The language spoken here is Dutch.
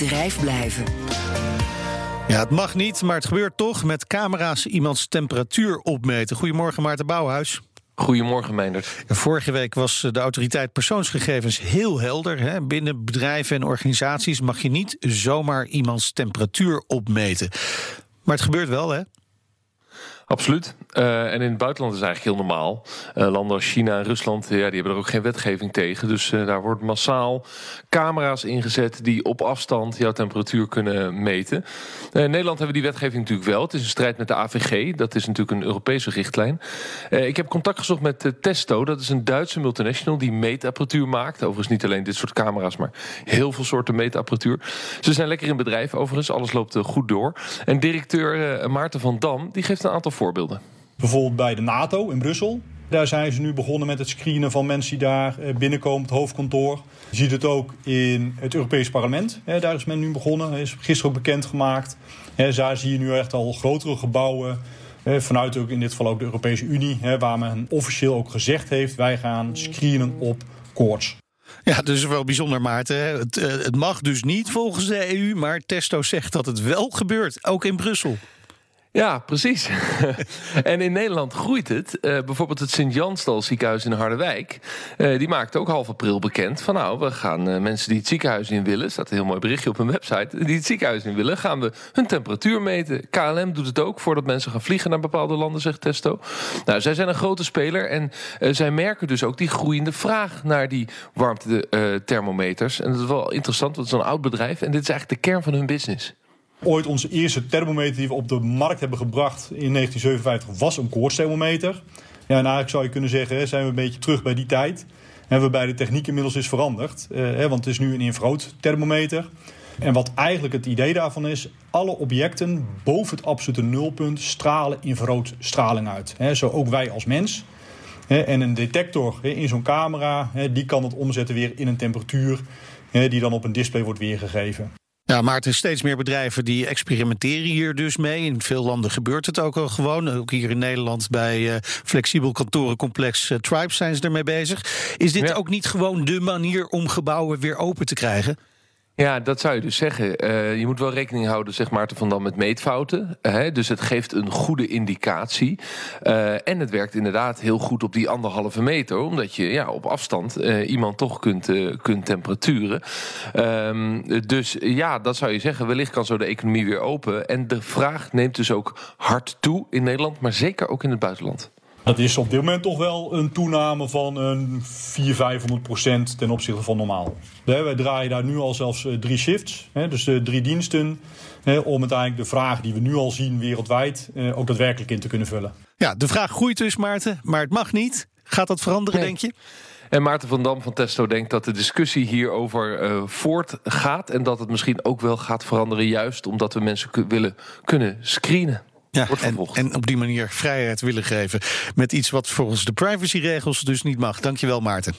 bedrijf blijven. Ja, het mag niet, maar het gebeurt toch. Met camera's iemands temperatuur opmeten. Goedemorgen, Maarten Bouwhuis. Goedemorgen, Meindert. Vorige week was de autoriteit persoonsgegevens heel helder. Hè? Binnen bedrijven en organisaties mag je niet zomaar iemands temperatuur opmeten. Maar het gebeurt wel, hè? Absoluut. Uh, en in het buitenland is eigenlijk heel normaal. Uh, landen als China en Rusland, ja, die hebben er ook geen wetgeving tegen. Dus uh, daar wordt massaal camera's ingezet die op afstand jouw temperatuur kunnen meten. Nederland hebben we die wetgeving natuurlijk wel. Het is een strijd met de AVG. Dat is natuurlijk een Europese richtlijn. ik heb contact gezocht met Testo. Dat is een Duitse multinational die meetapparatuur maakt. Overigens niet alleen dit soort camera's, maar heel veel soorten meetapparatuur. Ze zijn lekker in bedrijf overigens. Alles loopt goed door. En directeur Maarten van Dam, die geeft een aantal voorbeelden. Bijvoorbeeld bij de NATO in Brussel. Daar zijn ze nu begonnen met het screenen van mensen die daar eh, binnenkomen, het hoofdkantoor. Je ziet het ook in het Europees Parlement. Daar is men nu begonnen, is gisteren ook bekendgemaakt. Daar zie je nu echt al grotere gebouwen. Vanuit ook in dit geval ook de Europese Unie, waar men officieel ook gezegd heeft: wij gaan screenen op koorts. Ja, dat is wel bijzonder, Maarten. Het, eh, het mag dus niet volgens de EU, maar Testo zegt dat het wel gebeurt, ook in Brussel. Ja, precies. en in Nederland groeit het. Uh, bijvoorbeeld het Sint-Jansdal ziekenhuis in Harderwijk. Uh, die maakt ook half april bekend van nou, we gaan uh, mensen die het ziekenhuis in willen, staat een heel mooi berichtje op hun website, die het ziekenhuis in willen, gaan we hun temperatuur meten. KLM doet het ook voordat mensen gaan vliegen naar bepaalde landen, zegt Testo. Nou, zij zijn een grote speler en zij merken dus ook die groeiende vraag naar die warmte-thermometers. en dat is wel interessant, want het is een oud bedrijf en dit is eigenlijk de kern van hun business. Ooit onze eerste thermometer die we op de markt hebben gebracht in 1957 was een koortsthermometer. Ja, en eigenlijk zou je kunnen zeggen, zijn we een beetje terug bij die tijd. En waarbij de techniek inmiddels is veranderd. Eh, want het is nu een infrarood thermometer. En wat eigenlijk het idee daarvan is, alle objecten boven het absolute nulpunt stralen infraroodstraling uit. He, zo ook wij als mens. en een detector in zo'n camera, die kan het omzetten weer in een temperatuur die dan op een display wordt weergegeven. Ja, maar er zijn steeds meer bedrijven die experimenteren hier dus mee. In veel landen gebeurt het ook al gewoon. Ook hier in Nederland bij uh, flexibel kantorencomplex uh, Tribes zijn ze ermee bezig. Is dit ook niet gewoon de manier om gebouwen weer open te krijgen? Ja, dat zou je dus zeggen. Uh, je moet wel rekening houden, zeg maar, van dan met meetfouten. Hè? Dus het geeft een goede indicatie. Uh, en het werkt inderdaad heel goed op die anderhalve meter, omdat je ja, op afstand uh, iemand toch kunt, kunt temperaturen. Um, dus ja, dat zou je zeggen. Wellicht kan zo de economie weer open. En de vraag neemt dus ook hard toe in Nederland, maar zeker ook in het buitenland. Dat is op dit moment toch wel een toename van een 400, 500 procent ten opzichte van normaal. Wij draaien daar nu al zelfs eh, drie shifts, dus drie diensten, om uiteindelijk de vraag die we nu al zien wereldwijd eh, ook daadwerkelijk in te kunnen vullen. Ja, de vraag groeit dus, Maarten, maar het mag niet. Gaat dat veranderen, denk je? En Maarten van Dam van Testo denkt dat de discussie hierover uh, voortgaat. En dat het misschien ook wel gaat veranderen, juist omdat we mensen willen kunnen screenen. Ja, en, en, op die manier vrijheid willen geven met iets wat volgens de privacyregels dus niet mag. Dankjewel, Maarten.